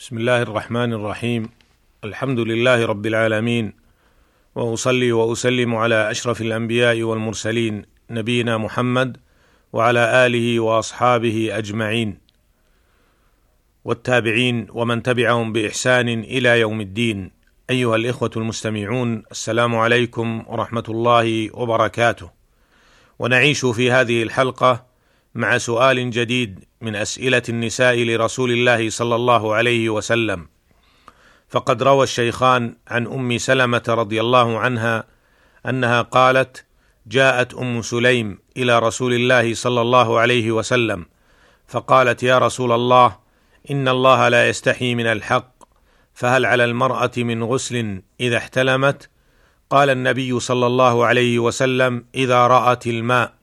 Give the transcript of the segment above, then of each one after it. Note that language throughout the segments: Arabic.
بسم الله الرحمن الرحيم الحمد لله رب العالمين واصلي واسلم على اشرف الانبياء والمرسلين نبينا محمد وعلى اله واصحابه اجمعين والتابعين ومن تبعهم باحسان إلى يوم الدين ايها الاخوه المستمعون السلام عليكم ورحمه الله وبركاته ونعيش في هذه الحلقة مع سؤال جديد من أسئلة النساء لرسول الله صلى الله عليه وسلم. فقد روى الشيخان عن أم سلمة رضي الله عنها أنها قالت جاءت أم سليم إلى رسول الله صلى الله عليه وسلم فقالت يا رسول الله إن الله لا يستحي من الحق فهل على المرأة من غسل إذا احتلمت؟ قال النبي صلى الله عليه وسلم إذا رأت الماء.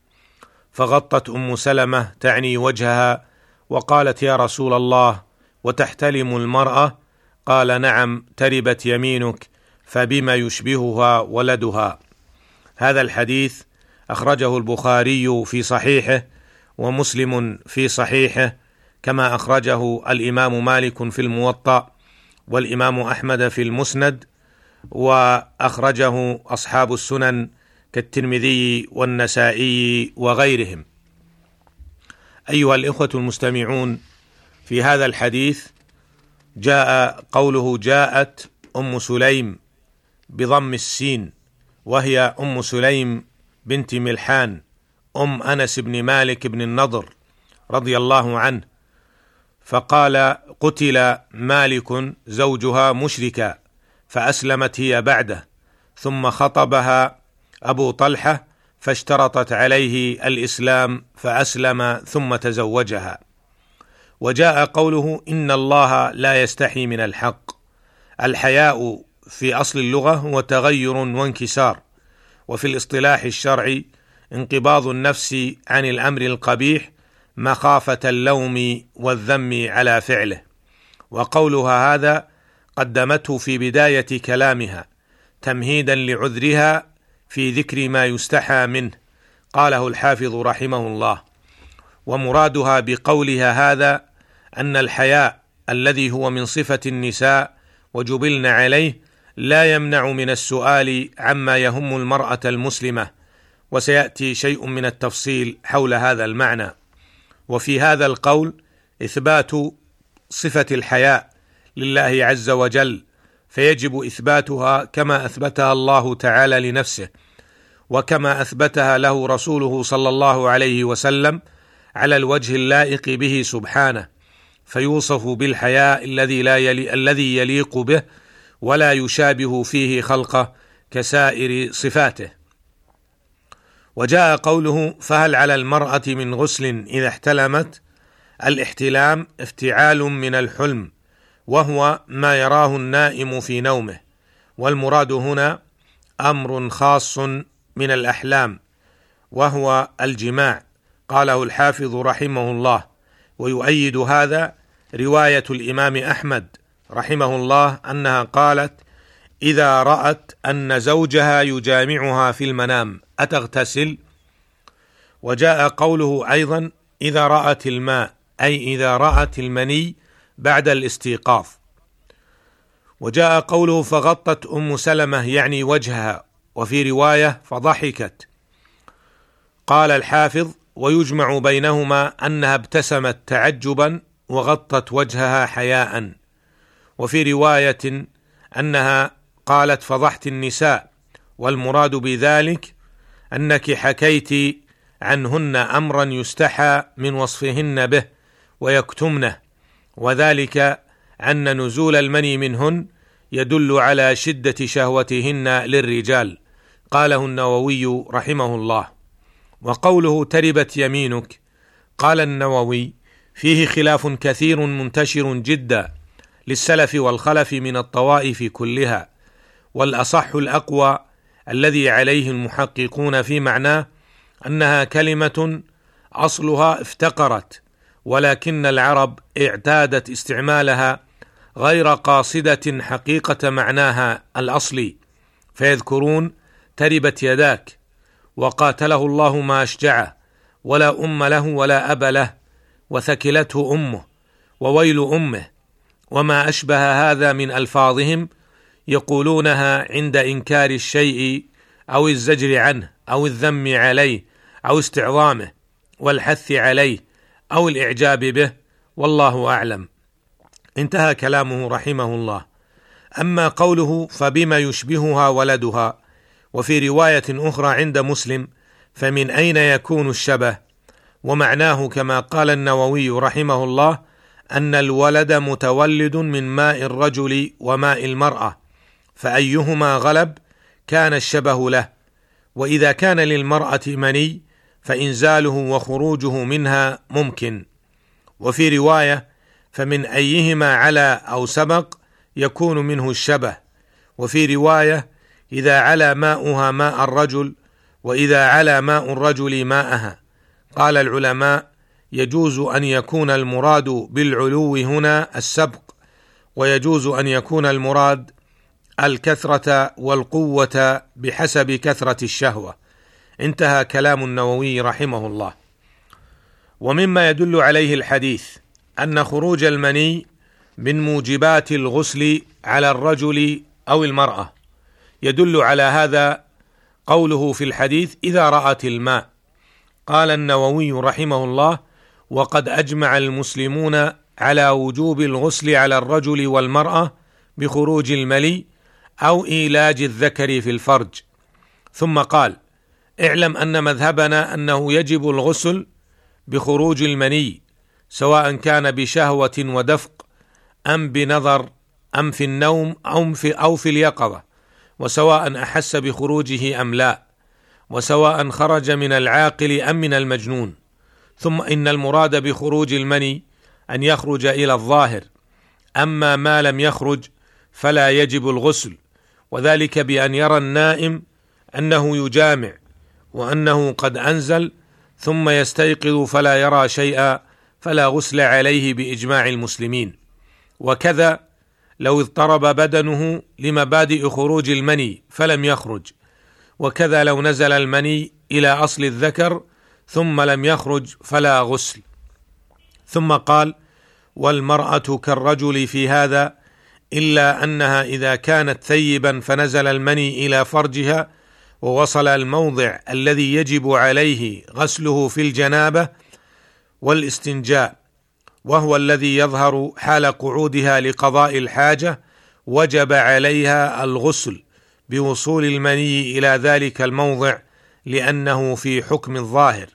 فغطت أم سلمة تعني وجهها وقالت يا رسول الله وتحتلم المرأة؟ قال نعم تربت يمينك فبما يشبهها ولدها. هذا الحديث أخرجه البخاري في صحيحه ومسلم في صحيحه كما أخرجه الإمام مالك في الموطأ والإمام أحمد في المسند وأخرجه أصحاب السنن كالترمذي والنسائي وغيرهم. أيها الإخوة المستمعون في هذا الحديث جاء قوله جاءت أم سليم بضم السين وهي أم سليم بنت ملحان أم أنس بن مالك بن النضر رضي الله عنه فقال قتل مالك زوجها مشركا فأسلمت هي بعده ثم خطبها أبو طلحة فاشترطت عليه الإسلام فأسلم ثم تزوجها. وجاء قوله إن الله لا يستحي من الحق. الحياء في أصل اللغة هو تغير وانكسار. وفي الاصطلاح الشرعي انقباض النفس عن الأمر القبيح مخافة اللوم والذم على فعله. وقولها هذا قدمته في بداية كلامها تمهيدا لعذرها في ذكر ما يستحى منه قاله الحافظ رحمه الله. ومرادها بقولها هذا أن الحياء الذي هو من صفة النساء وجبلن عليه لا يمنع من السؤال عما يهم المرأة المسلمة وسيأتي شيء من التفصيل حول هذا المعنى. وفي هذا القول إثبات صفة الحياء لله عز وجل فيجب إثباتها كما أثبتها الله تعالى لنفسه وكما أثبتها له رسوله صلى الله عليه وسلم على الوجه اللائق به سبحانه فيوصف بالحياء الذي لا يلي الذي يليق به ولا يشابه فيه خلقه كسائر صفاته. وجاء قوله فهل على المرأة من غسل إذا احتلمت؟ الاحتلام افتعال من الحلم وهو ما يراه النائم في نومه. والمراد هنا أمر خاص من الأحلام وهو الجماع. قاله الحافظ رحمه الله. ويؤيد هذا رواية الإمام أحمد رحمه الله أنها قالت إذا رأت أن زوجها يجامعها في المنام أتغتسل؟ وجاء قوله أيضا إذا رأت الماء أي إذا رأت المني بعد الاستيقاظ. وجاء قوله فغطت أم سلمة يعني وجهها وفي رواية فضحكت. قال الحافظ ويجمع بينهما أنها ابتسمت تعجبا وغطت وجهها حياء. وفي رواية أنها قالت فضحت النساء والمراد بذلك أنك حكيت عنهن امرا يستحى من وصفهن به ويكتمنه. وذلك أن نزول المني منهن يدل على شدة شهوتهن للرجال قاله النووي رحمه الله. وقوله تربت يمينك قال النووي فيه خلاف كثير منتشر جدا للسلف والخلف من الطوائف كلها والأصح الأقوى الذي عليه المحققون في معناه أنها كلمة أصلها افتقرت ولكن العرب اعتادت استعمالها غير قاصدة حقيقة معناها الأصلي فيذكرون تربت يداك وقاتله الله ما أشجعه ولا أم له ولا أب له وثكلته أمه وويل أمه وما أشبه هذا من ألفاظهم يقولونها عند إنكار الشيء أو الزجر عنه أو الذم عليه أو استعظامه والحث عليه. أو الإعجاب به والله أعلم. انتهى كلامه رحمه الله. أما قوله فبما يشبهها ولدها وفي رواية أخرى عند مسلم فمن أين يكون الشبه؟ ومعناه كما قال النووي رحمه الله أن الولد متولد من ماء الرجل وماء المرأة فأيهما غلب كان الشبه له. وإذا كان للمرأة مني فإنزاله وخروجه منها ممكن. وفي رواية فمن أيهما علا أو سبق يكون منه الشبه. وفي رواية إذا علا ماؤها ماء الرجل وإذا علا ماء الرجل ماءها. قال العلماء يجوز أن يكون المراد بالعلو هنا السبق ويجوز أن يكون المراد الكثرة والقوة بحسب كثرة الشهوة. انتهى كلام النووي رحمه الله. ومما يدل عليه الحديث أن خروج المني من موجبات الغسل على الرجل أو المرأة. يدل على هذا قوله في الحديث إذا رأت الماء قال النووي رحمه الله وقد أجمع المسلمون على وجوب الغسل على الرجل والمرأة بخروج الملي أو إيلاج الذكر في الفرج ثم قال اعلم أن مذهبنا أنه يجب الغسل بخروج المني سواء كان بشهوة ودفق أم بنظر أم في النوم أو في أو في اليقظة وسواء أحس بخروجه أم لا وسواء خرج من العاقل أم من المجنون. ثم إن المراد بخروج المني أن يخرج إلى الظاهر أما ما لم يخرج فلا يجب الغسل وذلك بأن يرى النائم أنه يجامع. وأنه قد أنزل ثم يستيقظ فلا يرى شيئا فلا غسل عليه بإجماع المسلمين. وكذا لو اضطرب بدنه لمبادئ خروج المني فلم يخرج. وكذا لو نزل المني إلى أصل الذكر ثم لم يخرج فلا غسل. ثم قال والمرأة كالرجل في هذا إلا أنها إذا كانت ثيبا فنزل المني إلى فرجها ووصل الموضع الذي يجب عليه غسله في الجنابة والاستنجاء وهو الذي يظهر حال قعودها لقضاء الحاجة وجب عليها الغسل بوصول المني إلى ذلك الموضع لأنه في حكم الظاهر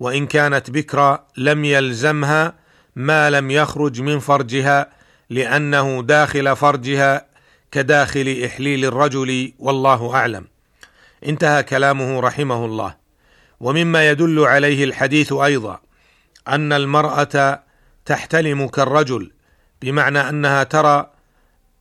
وإن كانت بكرا لم يلزمها ما لم يخرج من فرجها لأنه داخل فرجها كداخل إحليل الرجل والله أعلم. انتهى كلامه رحمه الله. ومما يدل عليه الحديث أيضا أن المرأة تحتلم كالرجل بمعنى أنها ترى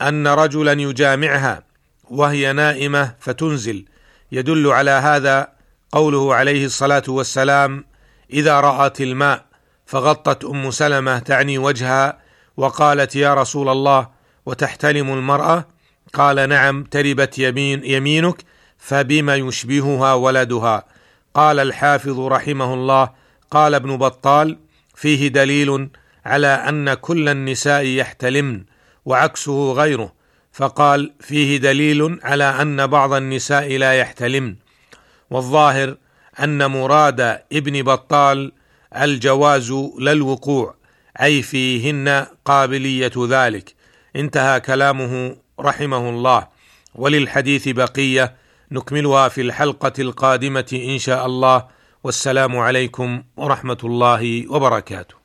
أن رجلا يجامعها وهي نائمة فتنزل. يدل على هذا قوله عليه الصلاة والسلام إذا رأت الماء فغطت أم سلمة تعني وجهها وقالت يا رسول الله وتحتلم المرأة؟ قال نعم تربت يمين يمينك فبما يشبهها ولدها؟ قال الحافظ رحمه الله قال ابن بطال فيه دليل على أن كل النساء يحتلمن وعكسه غيره فقال فيه دليل على أن بعض النساء لا يحتلمن. والظاهر أن مراد ابن بطال الجواز لا الوقوع أي فيهن قابلية ذلك. انتهى كلامه رحمه الله. وللحديث بقية. نكملها في الحلقة القادمة إن شاء الله. والسلام عليكم ورحمة الله وبركاته.